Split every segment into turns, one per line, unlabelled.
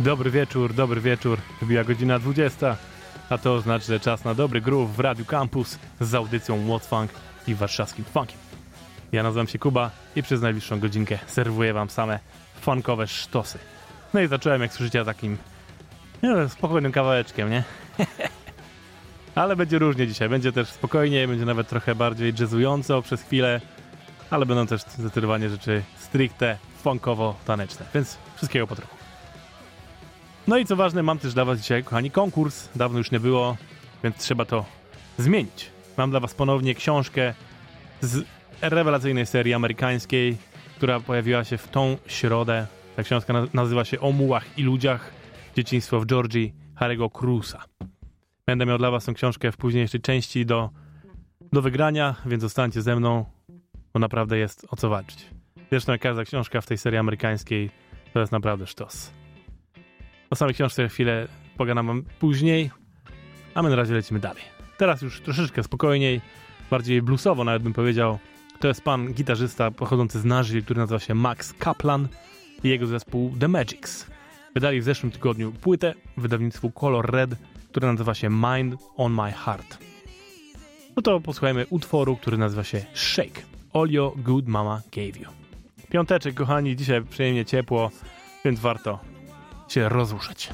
Dobry wieczór, dobry wieczór. Wbiła godzina 20, a to oznacza, że czas na dobry groove w Radiu Campus z audycją What's Funk i warszawskim funkiem. Ja nazywam się Kuba i przez najbliższą godzinkę serwuję wam same funkowe sztosy. No i zacząłem, jak słyszycie, takim spokojnym kawałeczkiem, nie? ale będzie różnie dzisiaj. Będzie też spokojniej, będzie nawet trochę bardziej jazzująco przez chwilę, ale będą też zdecydowanie rzeczy stricte funkowo-taneczne, więc wszystkiego po trochu. No i co ważne, mam też dla was dzisiaj, kochani, konkurs. Dawno już nie było, więc trzeba to zmienić. Mam dla was ponownie książkę z rewelacyjnej serii amerykańskiej, która pojawiła się w tą środę. Ta książka nazywa się O mułach i ludziach. Dzieciństwo w Georgii Harry'ego Cruza. Będę miał dla was tę książkę w późniejszej części do, do wygrania, więc zostańcie ze mną, bo naprawdę jest o co walczyć. Zresztą każda książka w tej serii amerykańskiej to jest naprawdę sztos. O samej książce chwilę pogadam później, a my na razie lecimy dalej. Teraz już troszeczkę spokojniej, bardziej bluesowo nawet bym powiedział. To jest pan gitarzysta pochodzący z Nashville, który nazywa się Max Kaplan i jego zespół The Magics. Wydali w zeszłym tygodniu płytę w wydawnictwu Color Red, która nazywa się Mind on My Heart. No to posłuchajmy utworu, który nazywa się Shake. All Your Good Mama Gave You. Piąteczek, kochani, dzisiaj przyjemnie ciepło, więc warto się rozruszać.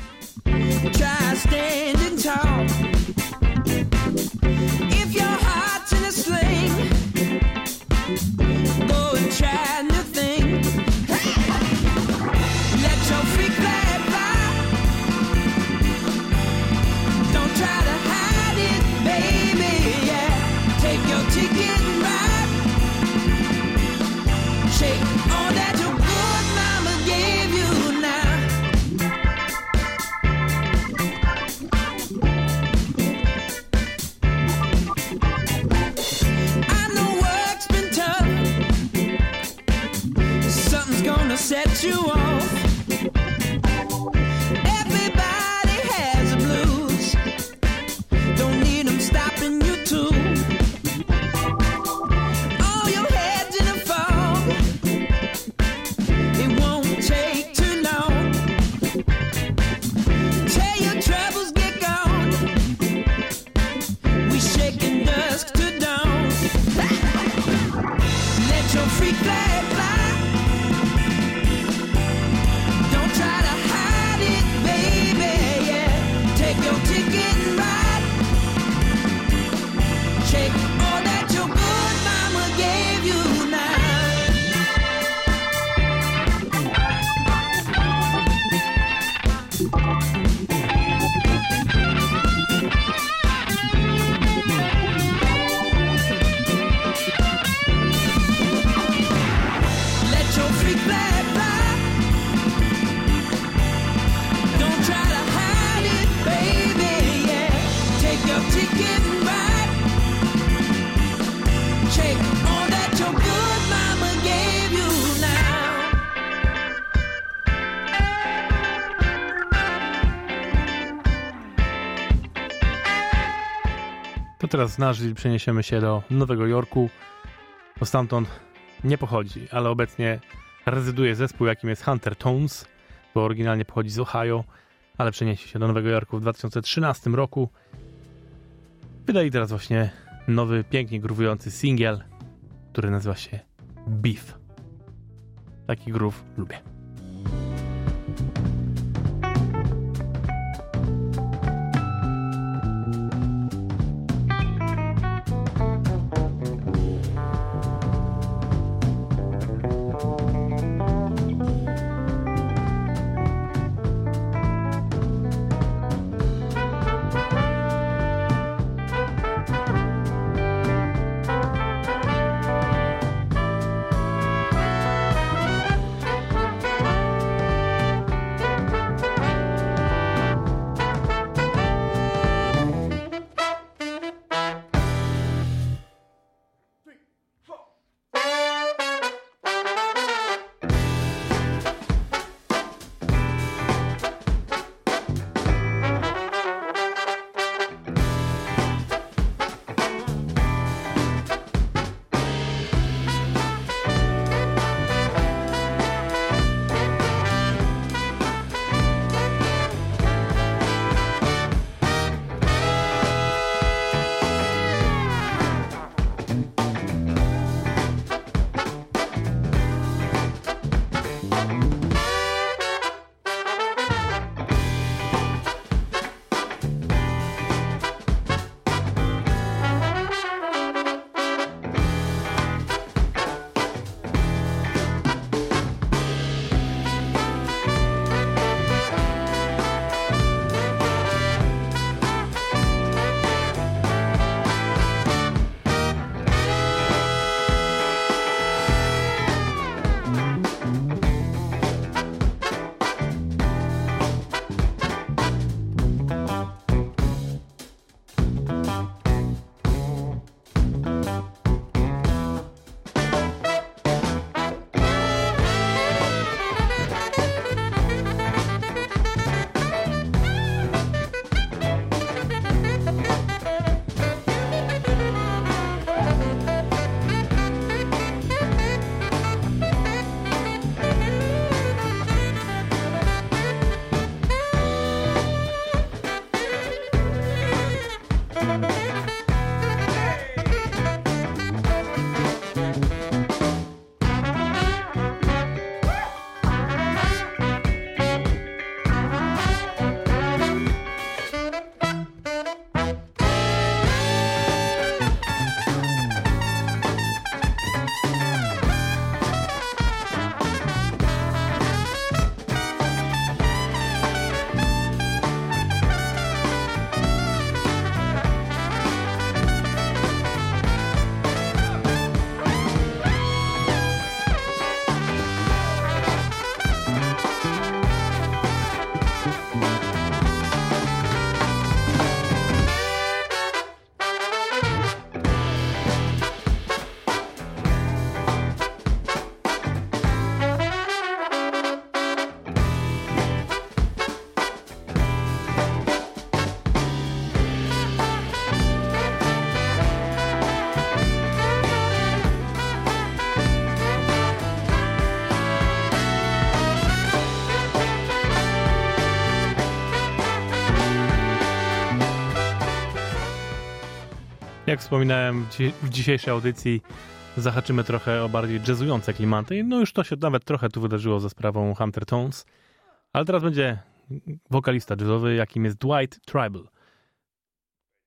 Teraz z Nashville przeniesiemy się do Nowego Jorku, bo stamtąd nie pochodzi, ale obecnie rezyduje zespół, jakim jest Hunter Tones, bo oryginalnie pochodzi z Ohio, ale przeniesie się do Nowego Jorku w 2013 roku. Wydali teraz właśnie nowy, pięknie gruwujący singiel, który nazywa się Beef. Taki groove lubię. Jak wspominałem w dzisiejszej audycji, zahaczymy trochę o bardziej jazzujące klimaty. No już to się nawet trochę tu wydarzyło za sprawą Hunter Tones. Ale teraz będzie wokalista jazzowy, jakim jest Dwight Tribal.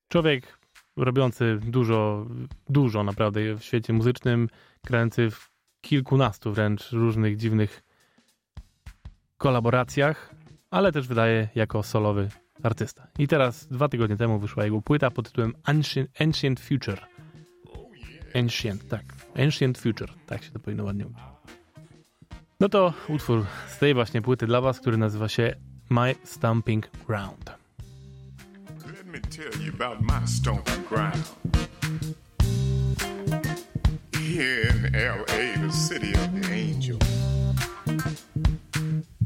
Człowiek robiący dużo, dużo naprawdę w świecie muzycznym, grający w kilkunastu wręcz różnych dziwnych kolaboracjach, ale też wydaje jako solowy artysta. I teraz, dwa tygodnie temu wyszła jego płyta pod tytułem Ancient, Ancient Future. Ancient, tak. Ancient Future, tak się to powinno ładnie mówić. No to utwór z tej właśnie płyty dla was, który nazywa się My Stomping Ground.
Let me tell you about my stomping ground. Here in L.A., the city of the angel.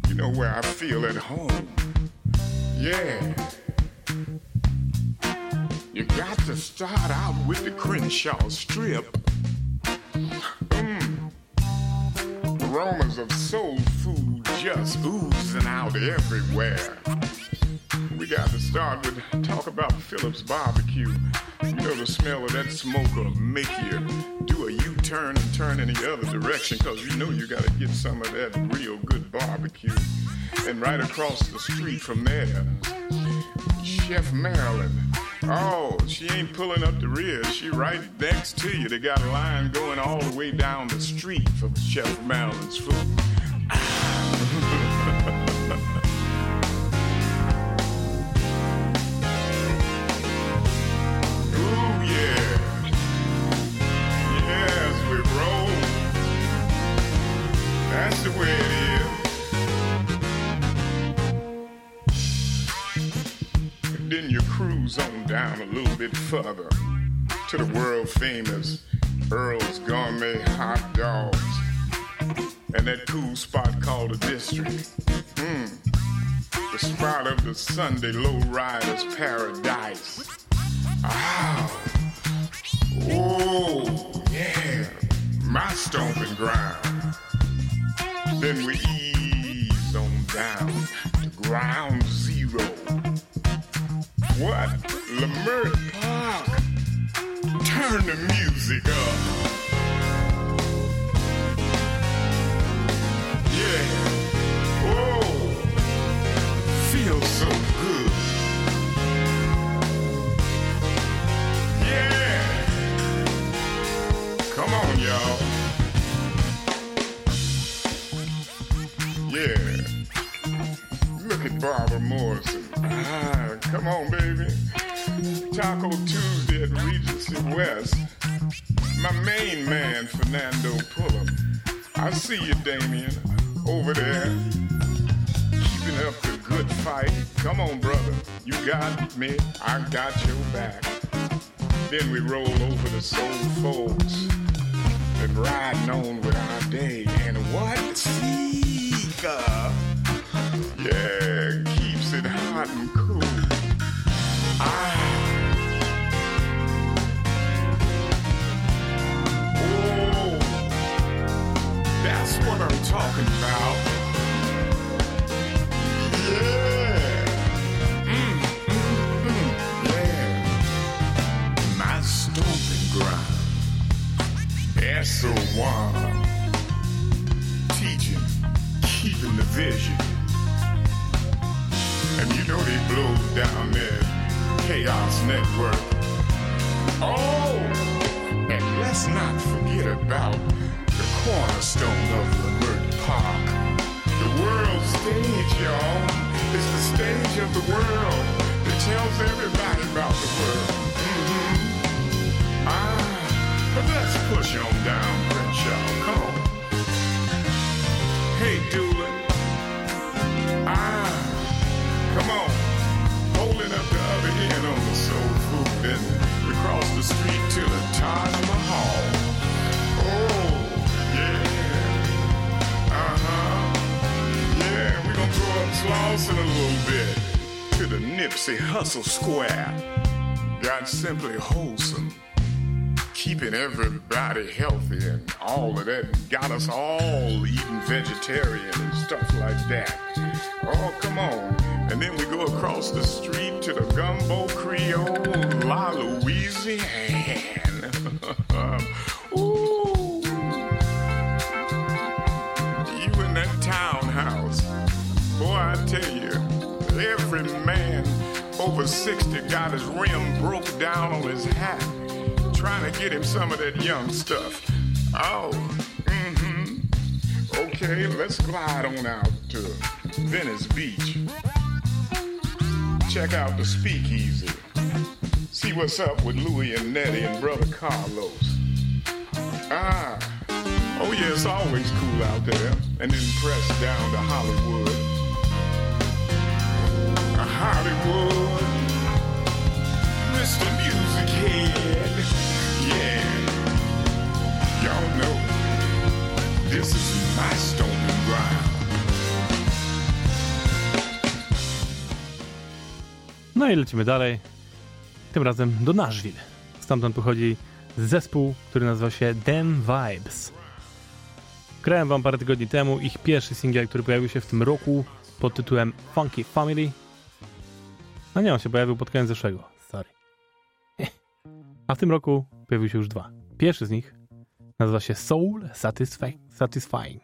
You know where I feel at home. Yeah. You got to start out with the Crenshaw Strip. Mm. Aromas of soul food just oozing out everywhere. We got to start with talk about Phillips Barbecue. You know the smell of that smoke will make you do a U-turn and turn in the other direction because you know you got to get some of that real good barbecue. And right across the street from there, Chef Marilyn. Oh, she ain't pulling up the rear. She right next to you. They got a line going all the way down the street for Chef Marilyn's food. Down a little bit further to the world famous Earl's Gourmet Hot Dogs and that cool spot called the District. Mm. The spot of the Sunday lowriders paradise. Oh, oh, yeah, my stomping ground. Then we ease on down to ground zero. What? Lamert Park. Turn the music up. Yeah. Oh, feels so good. Yeah. Come on, y'all. Yeah. Look at Barbara Morrison. Ah, come on, baby. Taco Tuesday at Regency West. My main man, Fernando Pullum. I see you, Damien, over there. Keeping up the good fight. Come on, brother. You got me. I got your back. Then we roll over the soul folks and riding on with our day. And what? Seeker. Yeah, keeps it hot and cool. Ah. Square. Simply wholesome keeping everybody healthy and all of that got us all eating vegetarian and stuff like that. Oh, come on. And then we go across the street to the Gumbo Creole, La Louisiana. 60 got his rim broke down on his hat, trying to get him some of that young stuff. Oh, mm-hmm. Okay, let's glide on out to Venice Beach. Check out the speakeasy. See what's up with Louie and Nettie and brother Carlos. Ah, oh yeah, it's always cool out there. And then press down to Hollywood. Hollywood, Head. Yeah, y'all know this is my ground.
No i lecimy dalej. Tym razem do Nashville. Stamtąd pochodzi zespół, który nazywa się Them Vibes. Grałem wam parę tygodni temu ich pierwszy singiel, który pojawił się w tym roku pod tytułem Funky Family. No nie, on się pojawił pod koniec zeszłego. A w tym roku pojawił się już dwa. Pierwszy z nich nazywa się Soul Satisfying.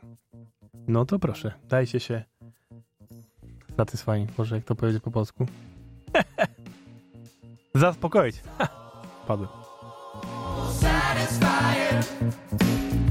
No to proszę, dajcie się Satisfying. Może jak to powiedzieć po polsku? Zaspokoić. Padłem.
I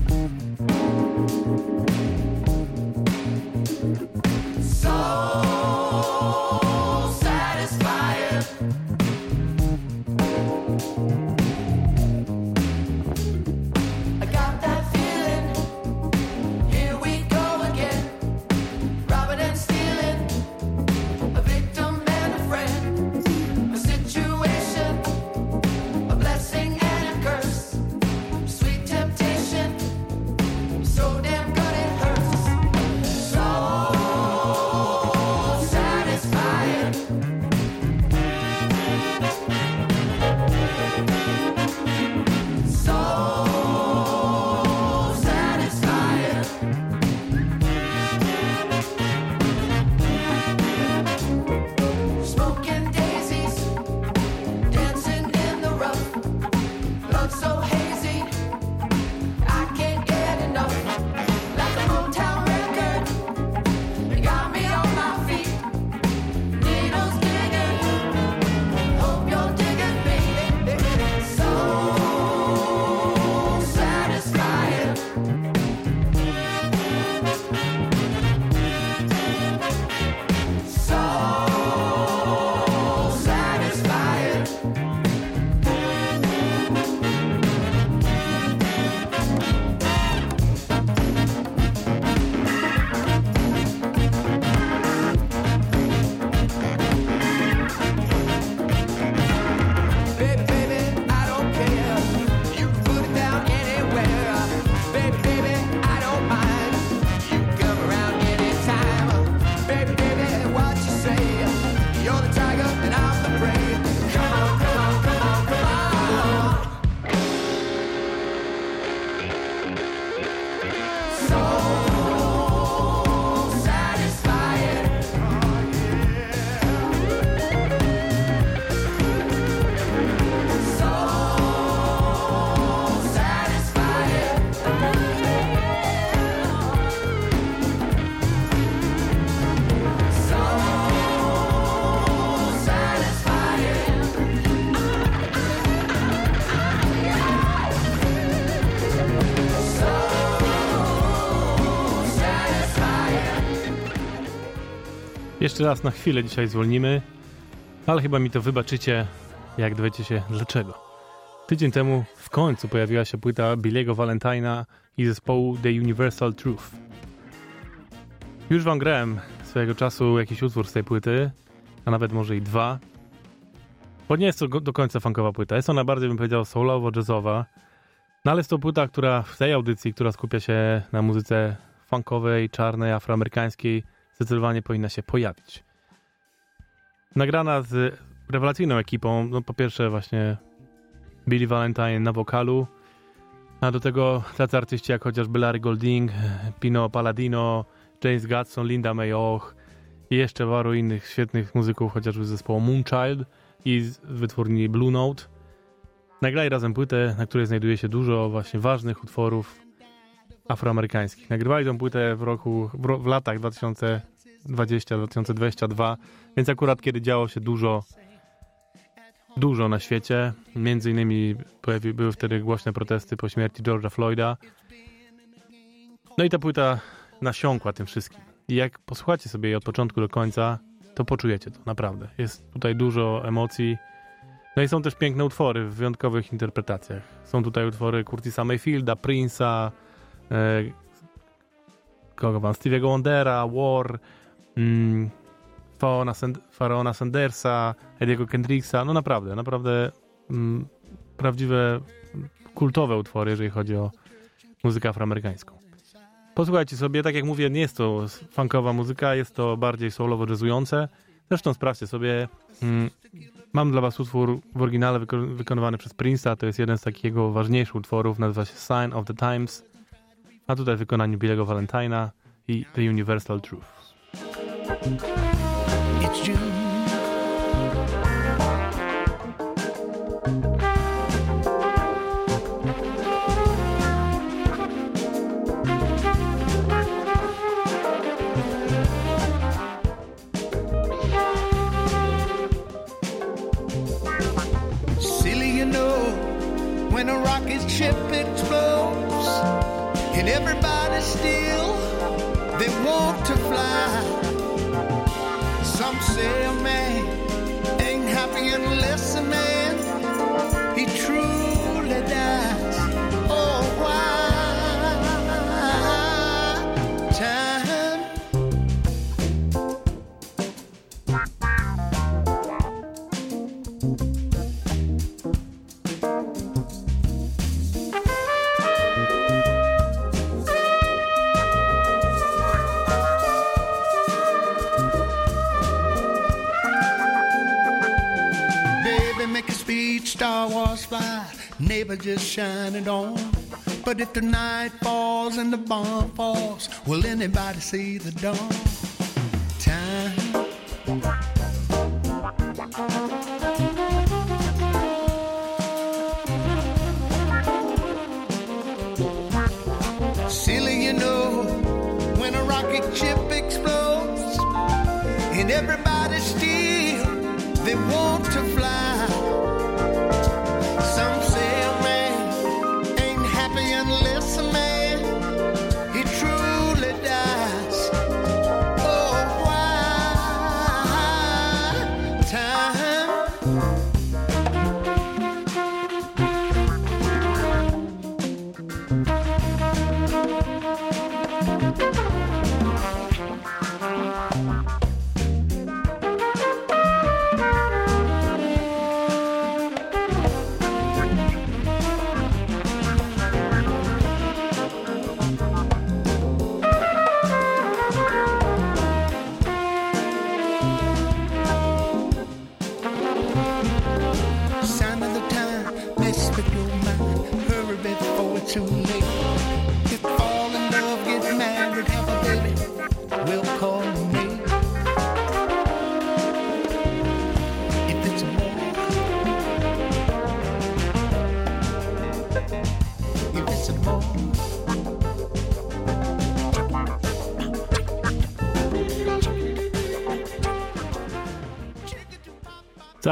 Jeszcze raz na chwilę dzisiaj zwolnimy, ale chyba mi to wybaczycie, jak dowiecie się dlaczego. Tydzień temu w końcu pojawiła się płyta Billiego Valentina i zespołu The Universal Truth. Już wam grałem swojego czasu jakiś utwór z tej płyty, a nawet może i dwa. Bo nie jest to do końca funkowa płyta. Jest ona bardziej, bym powiedział, soulowo-jazzowa. No ale jest to płyta, która w tej audycji, która skupia się na muzyce funkowej, czarnej, afroamerykańskiej, zdecydowanie powinna się pojawić. Nagrana z rewelacyjną ekipą, no po pierwsze właśnie Billy Valentine na wokalu, a do tego tacy artyści jak chociażby Larry Golding, Pino Palladino, James Gatson, Linda May Och i jeszcze paru innych świetnych muzyków, chociażby z zespołu Moonchild i z wytwórni Blue Note. Nagrali razem płytę, na której znajduje się dużo właśnie ważnych utworów afroamerykańskich. Nagrywali tą płytę w roku, w, w latach 2020-2022, więc akurat kiedy działo się dużo dużo na świecie. Między innymi pojawi, były wtedy głośne protesty po śmierci George'a Floyda. No i ta płyta nasiąkła tym wszystkim. I jak posłuchacie sobie jej od początku do końca, to poczujecie to, naprawdę. Jest tutaj dużo emocji. No i są też piękne utwory w wyjątkowych interpretacjach. Są tutaj utwory Curtisa Mayfielda, Prince'a, kogo wam? Stevie'ego Wondera, War, mm, Faraona, Sand Faraona Sandersa, Ediego Kendricksa. No naprawdę, naprawdę mm, prawdziwe, kultowe utwory, jeżeli chodzi o muzykę afroamerykańską. Posłuchajcie sobie, tak jak mówię, nie jest to funkowa muzyka, jest to bardziej soulowo-jazzujące. Zresztą sprawdźcie sobie. Mm, mam dla was utwór w oryginale wyko wykonywany przez Prince'a. To jest jeden z takich jego ważniejszych utworów. Nazywa się Sign of the Times. A tutaj w wykonaniu Billego Valentina i The Universal Truth.
Neighbor, just shine it on. But if the night falls and the bomb falls, will anybody see the dawn? listen, man.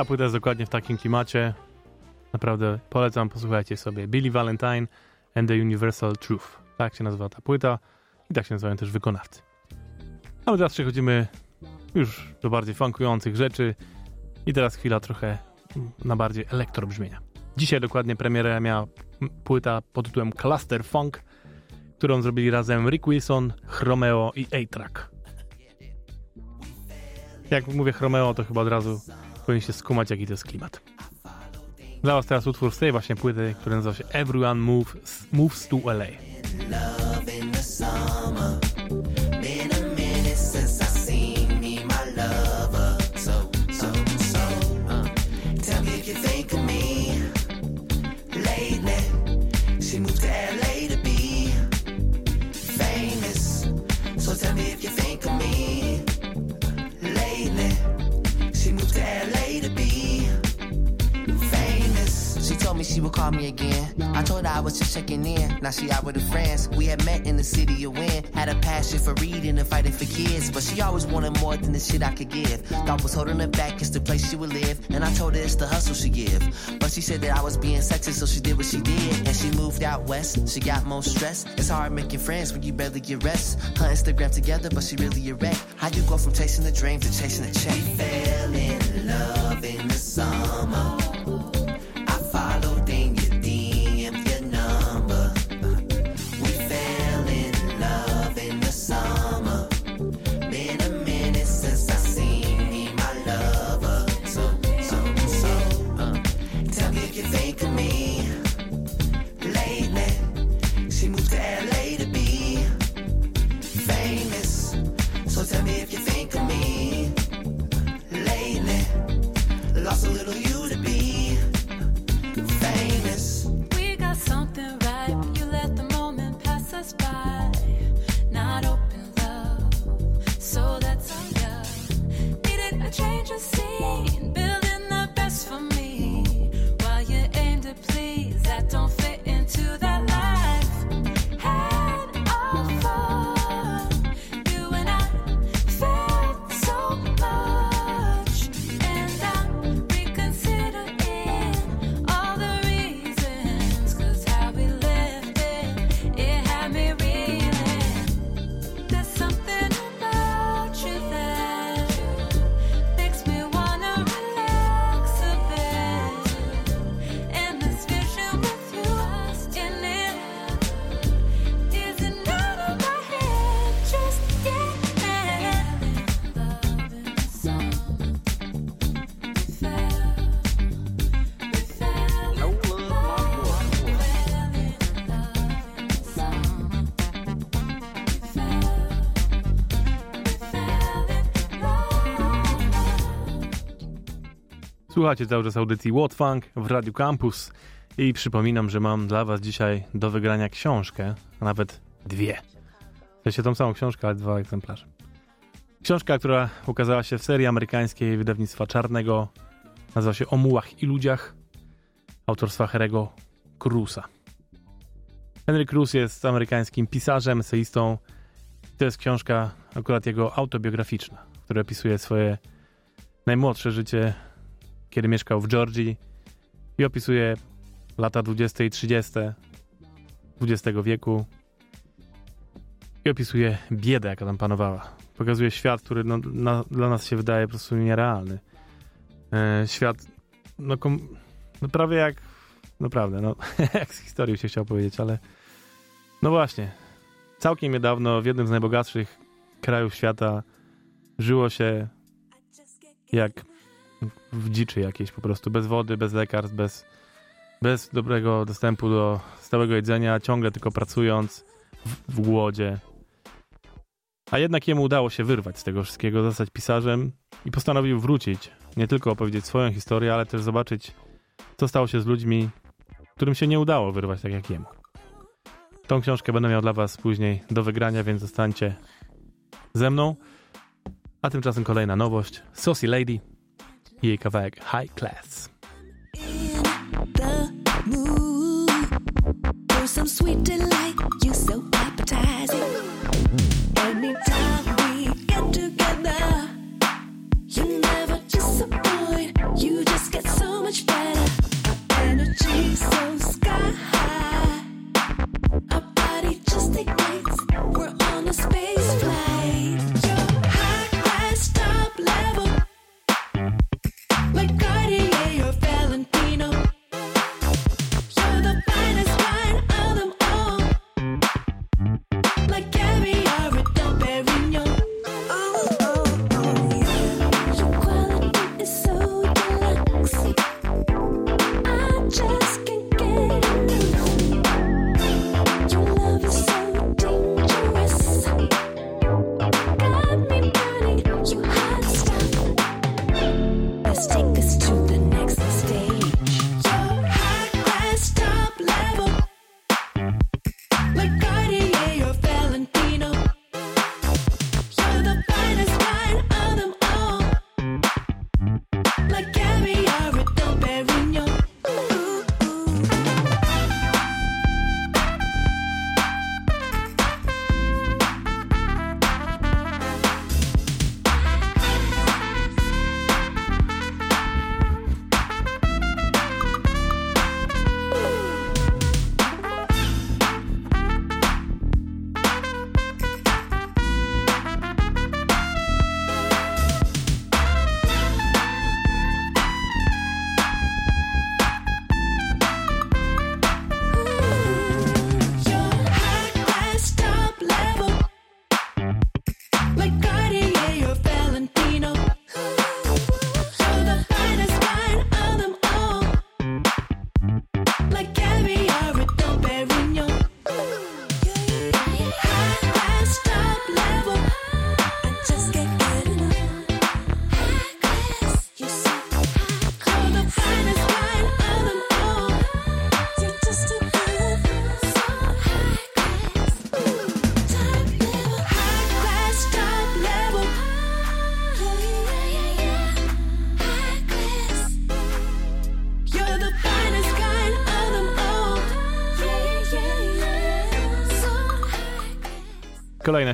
Cała płyta jest dokładnie w takim klimacie. Naprawdę polecam, posłuchajcie sobie. Billy Valentine and the Universal Truth. Tak się nazywa ta płyta i tak się nazywają też wykonawcy. A my teraz przechodzimy już do bardziej funkujących rzeczy i teraz chwila trochę na bardziej elektrobrzmienia. Dzisiaj dokładnie premierę miała płyta pod tytułem Cluster Funk, którą zrobili razem Rick Wilson, Chromeo i A-Track. Jak mówię Chromeo, to chyba od razu powinniście skumać, jaki to jest klimat. Dla was teraz utwór z tej właśnie płyty, który nazywa się Everyone Moves, Moves to LA.
Was just checking in. Now she out with her friends. We had met in the city of Win. Had a passion for reading and fighting for kids. But she always wanted more than the shit I could give. Thought was holding her back, it's the place she would live. And I told her it's the hustle she give. But she said that I was being sexist, so she did what she did. And she moved out west. She got more stress. It's hard making friends when you barely get rest. Her Instagram together, but she really a wreck. How you go from chasing the dream to chasing the check? We fell in love in the summer.
Słuchacie cały czas audycji What Funk w Radiu Campus i przypominam, że mam dla was dzisiaj do wygrania książkę, a nawet dwie. W sensie tą samą książkę, ale dwa egzemplarze. Książka, która ukazała się w serii amerykańskiej wydawnictwa Czarnego, nazywa się O mułach i ludziach, autorstwa Harry'ego Cruza. Henry Cruz jest amerykańskim pisarzem, eseistą. To jest książka akurat jego autobiograficzna, która opisuje swoje najmłodsze życie kiedy mieszkał w Georgii i opisuje lata 20 i 30 XX wieku i opisuje biedę, jaka tam panowała. Pokazuje świat, który no, na, dla nas się wydaje po prostu nierealny. E, świat, no, kom, no prawie jak, naprawdę, no jak z historii się chciał powiedzieć, ale no właśnie, całkiem niedawno w jednym z najbogatszych krajów świata żyło się jak w dziczy jakiejś po prostu, bez wody, bez lekarstw, bez, bez dobrego dostępu do stałego jedzenia, ciągle tylko pracując w, w głodzie. A jednak jemu udało się wyrwać z tego wszystkiego, zostać pisarzem i postanowił wrócić, nie tylko opowiedzieć swoją historię, ale też zobaczyć, co stało się z ludźmi, którym się nie udało wyrwać tak jak jemu. Tą książkę będę miał dla was później do wygrania, więc zostańcie ze mną. A tymczasem kolejna nowość. Saucy Lady i jej kawałek High. Class.
the mood for some sweet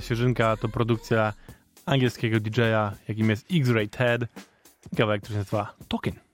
świeżynka to produkcja angielskiego DJ-a, jakim jest X-Ray Ted. Kawałek, który się nazywa
Token.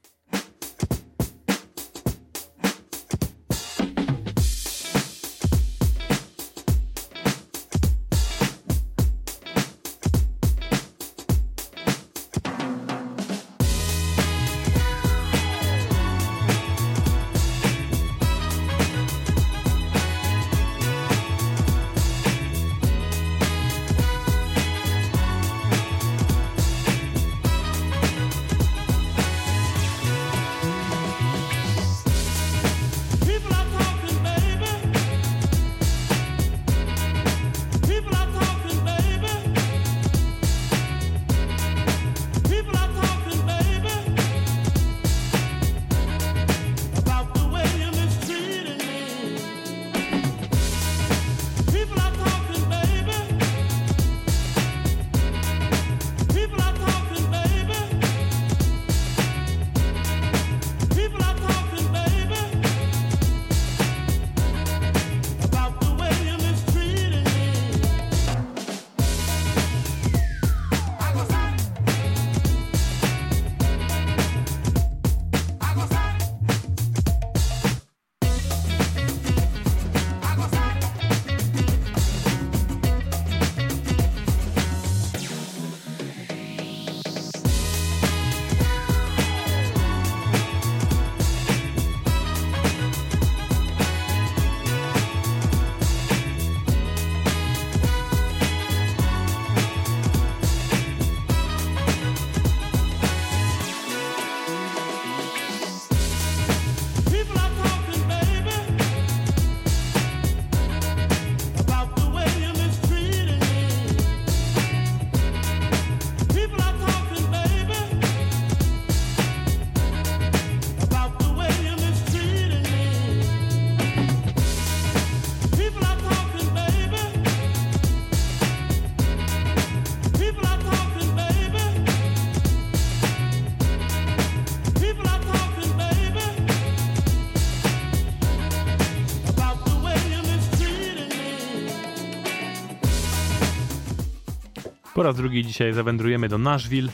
Po raz drugi dzisiaj zawędrujemy do Nashville,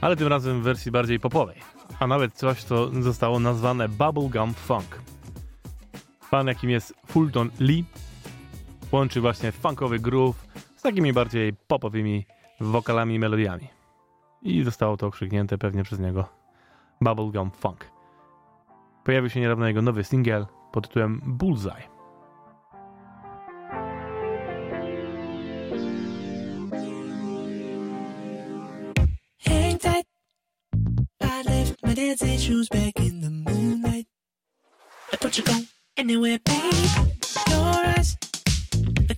ale tym razem w wersji bardziej popowej, a nawet coś, co zostało nazwane Bubblegum Funk. Pan, jakim jest Fulton Lee, łączy właśnie funkowy groove z takimi bardziej popowymi wokalami i melodiami. I zostało to okrzyknięte pewnie przez niego Bubblegum Funk. Pojawił się niedawno jego nowy singiel pod tytułem Bullseye.
dancing shoes back in the moonlight. I put you go anywhere, babe. Your eyes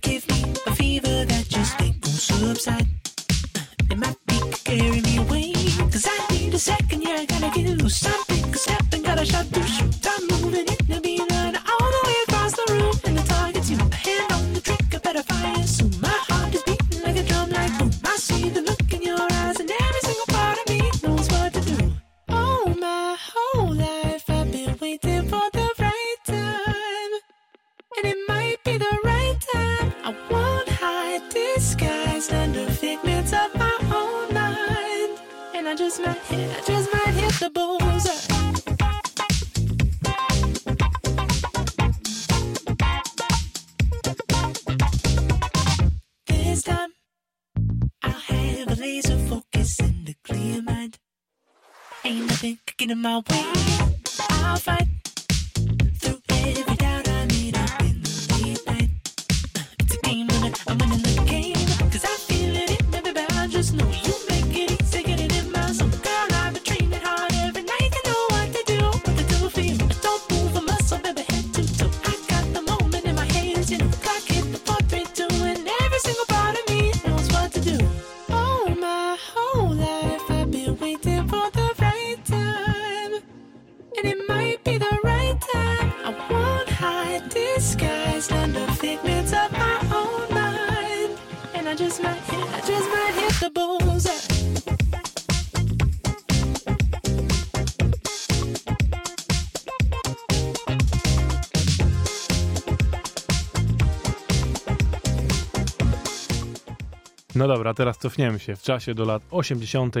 give me a fever that just ain't gon' subside. It might be carrying me away. Cause I need a second, yeah, I gotta do loose. Something, a step, and gotta shut through. Shoot, I'm moving. In my way.
No dobra, teraz cofniemy się w czasie do lat 80.,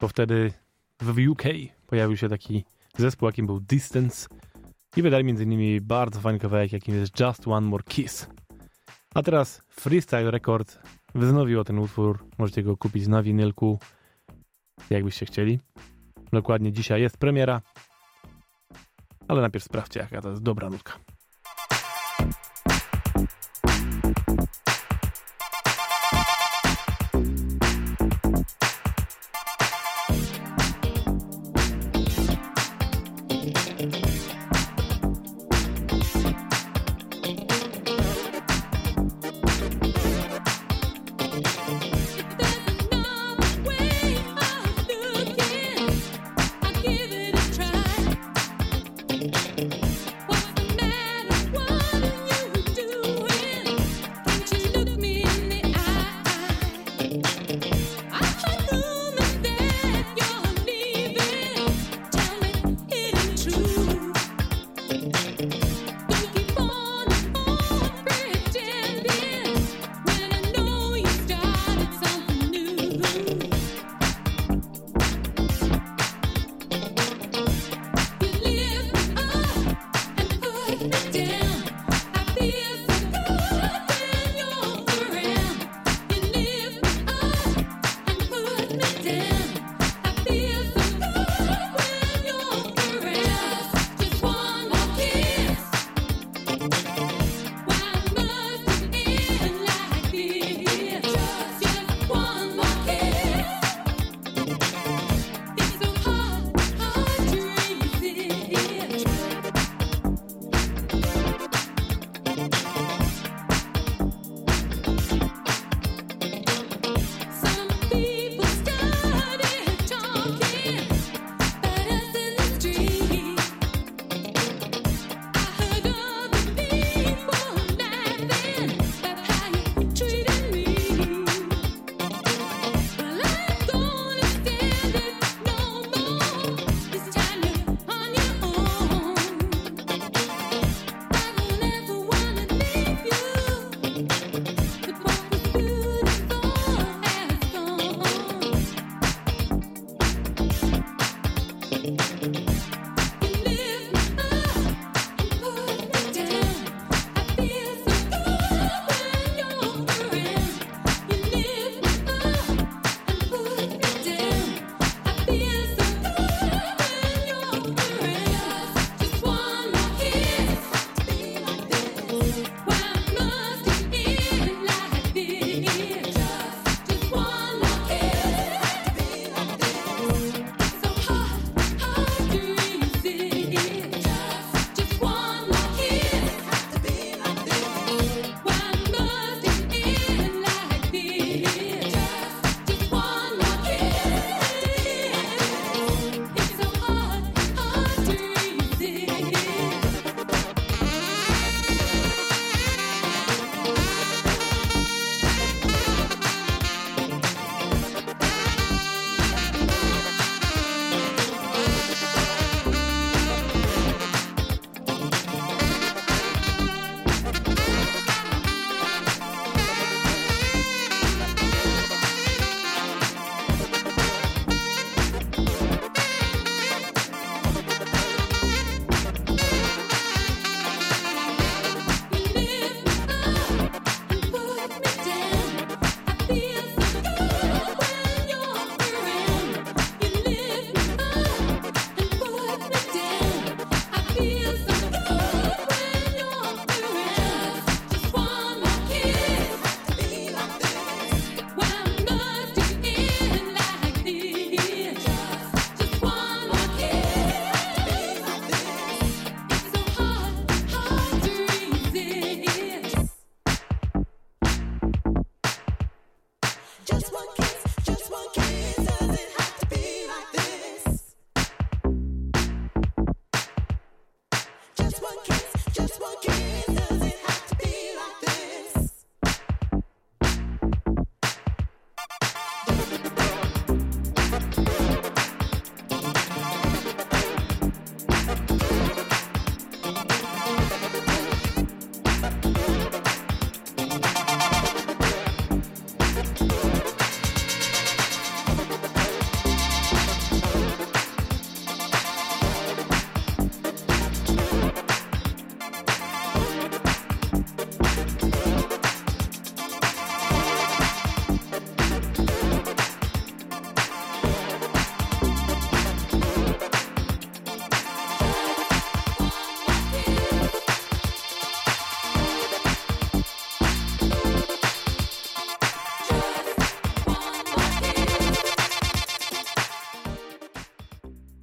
bo wtedy w UK pojawił się taki zespół, jakim był Distance i wydali m.in. bardzo fajny kawałek, jakim jest Just One More Kiss. A teraz Freestyle Record wznowiło ten utwór, możecie go kupić na winylku, jakbyście chcieli. Dokładnie dzisiaj jest premiera, ale najpierw sprawdźcie, jaka to jest dobra nutka.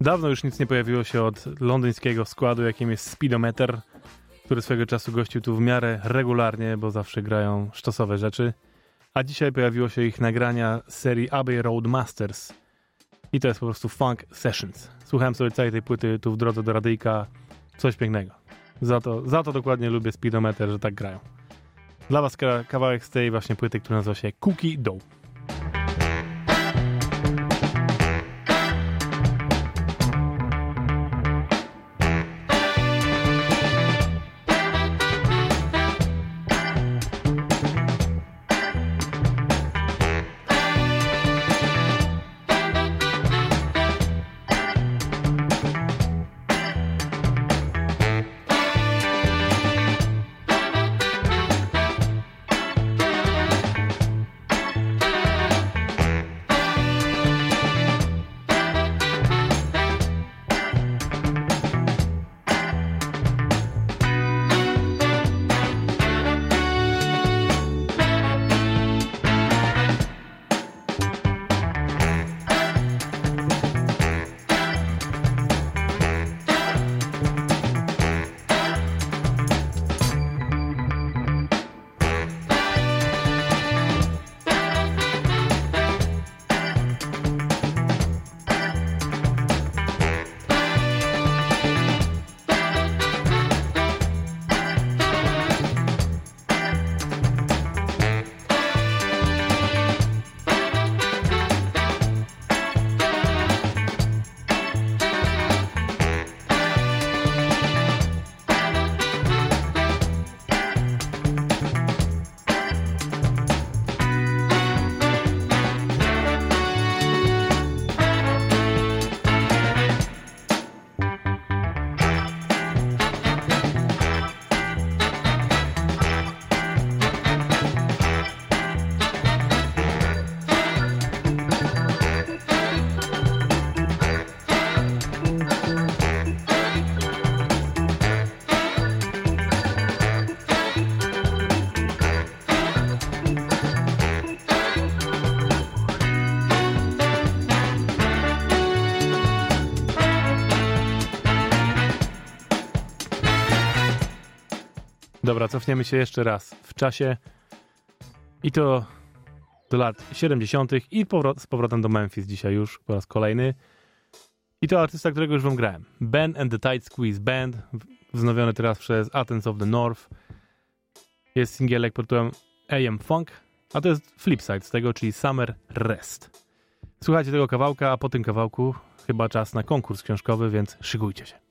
Dawno już nic nie pojawiło się od londyńskiego składu, jakim jest Speedometer, który swego czasu gościł tu w miarę regularnie, bo zawsze grają sztosowe rzeczy. A dzisiaj pojawiło się ich nagrania z serii Abbey Road Masters. I to jest po prostu Funk Sessions. Słuchałem sobie całej tej płyty tu w drodze do radyjka. Coś pięknego. Za to, za to dokładnie lubię Speedometer, że tak grają. Dla was ka- kawałek z tej właśnie płyty, która nazywa się Cookie Dough. Dobra, cofniemy się jeszcze raz w czasie i to do lat 70. i powrot, z powrotem do Memphis dzisiaj już po raz kolejny. I to artysta, którego już wam grałem. Ben and the Tight Squeeze Band, wznowiony teraz przez Athens of the North. Jest singielek pod tytułem AM Funk, a to jest flipside z tego, czyli Summer Rest. Słuchajcie tego kawałka, a po tym kawałku chyba czas na konkurs książkowy, więc szykujcie się.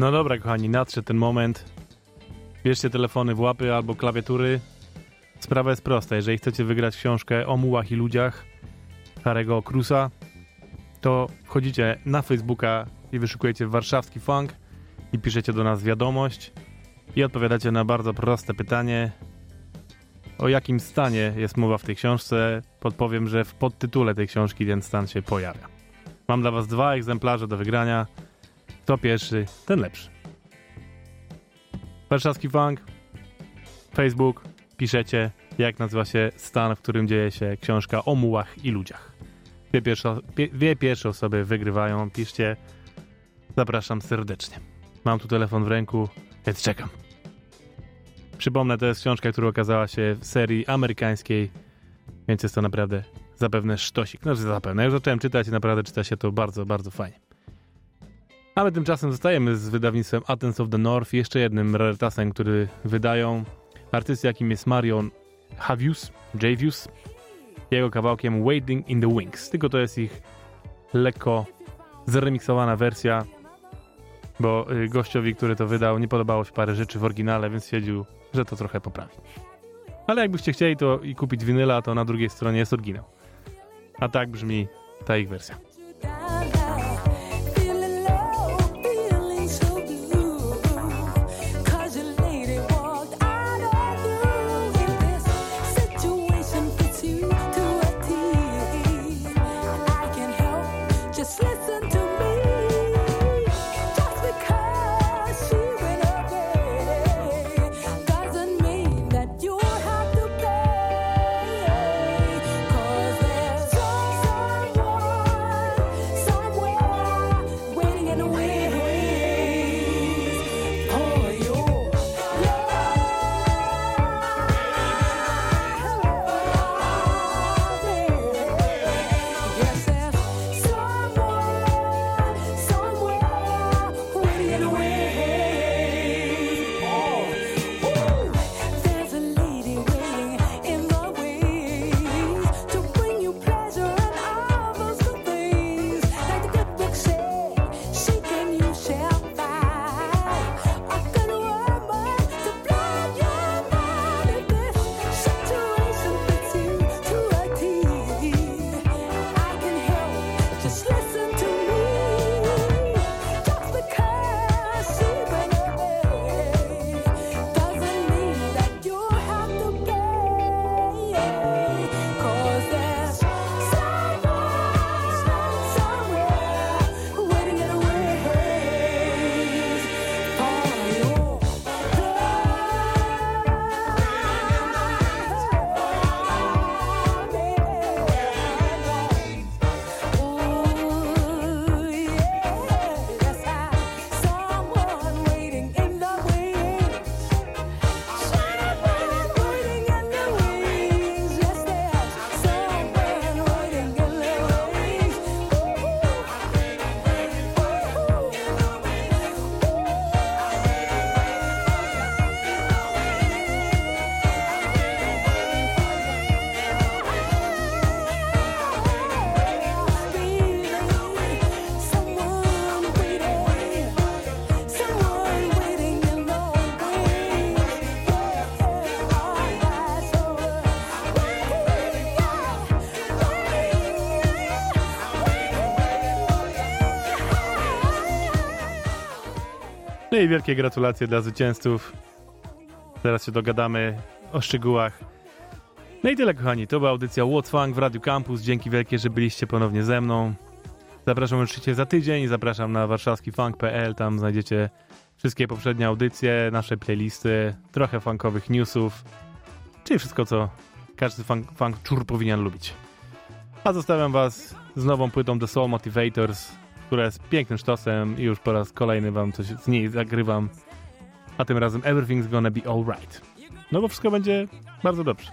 No dobra, kochani, nadszedł ten moment. Bierzcie telefony w łapy albo klawiatury. Sprawa jest prosta. Jeżeli chcecie wygrać książkę o mułach i ludziach Harego Krusa, to wchodzicie na Facebooka i wyszukujecie warszawski funk i piszecie do nas wiadomość i odpowiadacie na bardzo proste pytanie. O jakim stanie jest mowa w tej książce? Podpowiem, że w podtytule tej książki ten stan się pojawia. Mam dla was dwa egzemplarze do wygrania. Kto pierwszy, ten lepszy. Warszawski Funk, Facebook, piszecie, jak nazywa się stan, w którym dzieje się książka o mułach i ludziach. Dwie pierwsze, pie, dwie pierwsze osoby wygrywają, piszcie. Zapraszam serdecznie. Mam tu telefon w ręku, więc czekam. Przypomnę, to jest książka, która okazała się w serii amerykańskiej, więc jest to naprawdę zapewne sztosik. Że zapewne. Ja już zacząłem czytać i naprawdę czyta się to bardzo, bardzo fajnie. A my tymczasem zostajemy z wydawnictwem Athens of the North, jeszcze jednym rarytasem, który wydają artysty, jakim jest Marion Havius, Javius, jego kawałkiem Waiting in the Wings. Tylko to jest ich lekko zremiksowana wersja, bo y, gościowi, który to wydał, nie podobało się parę rzeczy w oryginale, więc stwierdził, że to trochę poprawi. Ale jakbyście chcieli to i kupić winyla, to na drugiej stronie jest oryginał. A tak brzmi ta ich wersja. No i wielkie gratulacje dla zwycięzców. Teraz się dogadamy o szczegółach. No i tyle, kochani. To była audycja What's w Radio Campus. Dzięki wielkie, że byliście ponownie ze mną. Zapraszam oczywiście za tydzień. Zapraszam na warszawskifunk.pl. Tam znajdziecie wszystkie poprzednie audycje, nasze playlisty, trochę funkowych newsów, czyli wszystko, co każdy funk, funk czur powinien lubić. A zostawiam was z nową płytą The Soul Motivators, która jest pięknym sztosem i już po raz kolejny wam coś z niej zagrywam. A tym razem Everything's Gonna Be Alright. No bo wszystko będzie bardzo dobrze.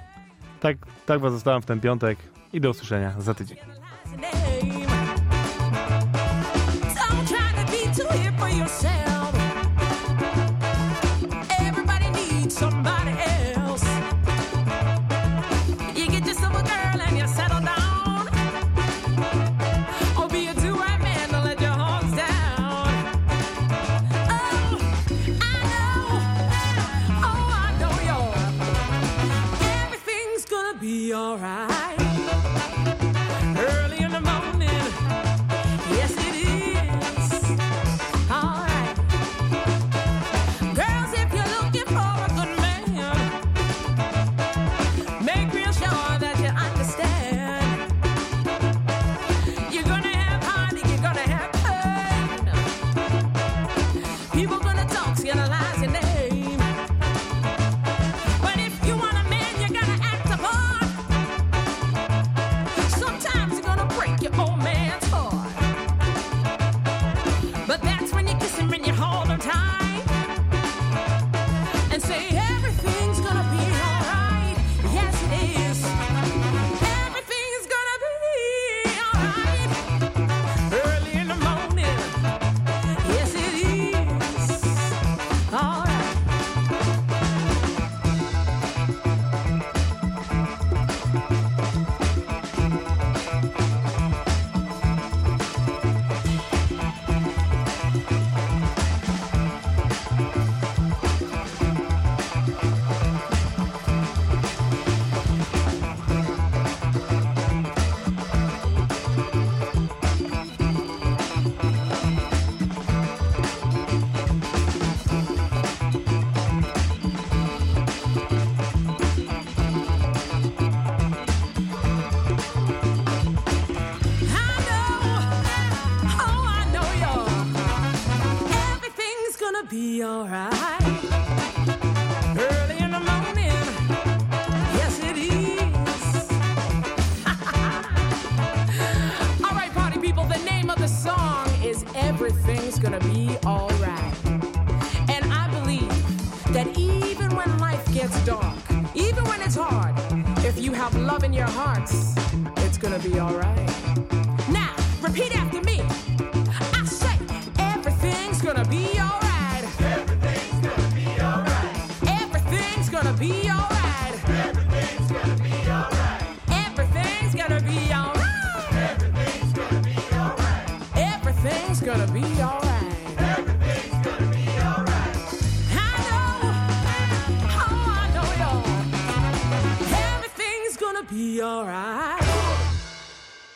Tak, tak was zostawiam w ten piątek i do usłyszenia za tydzień. alright.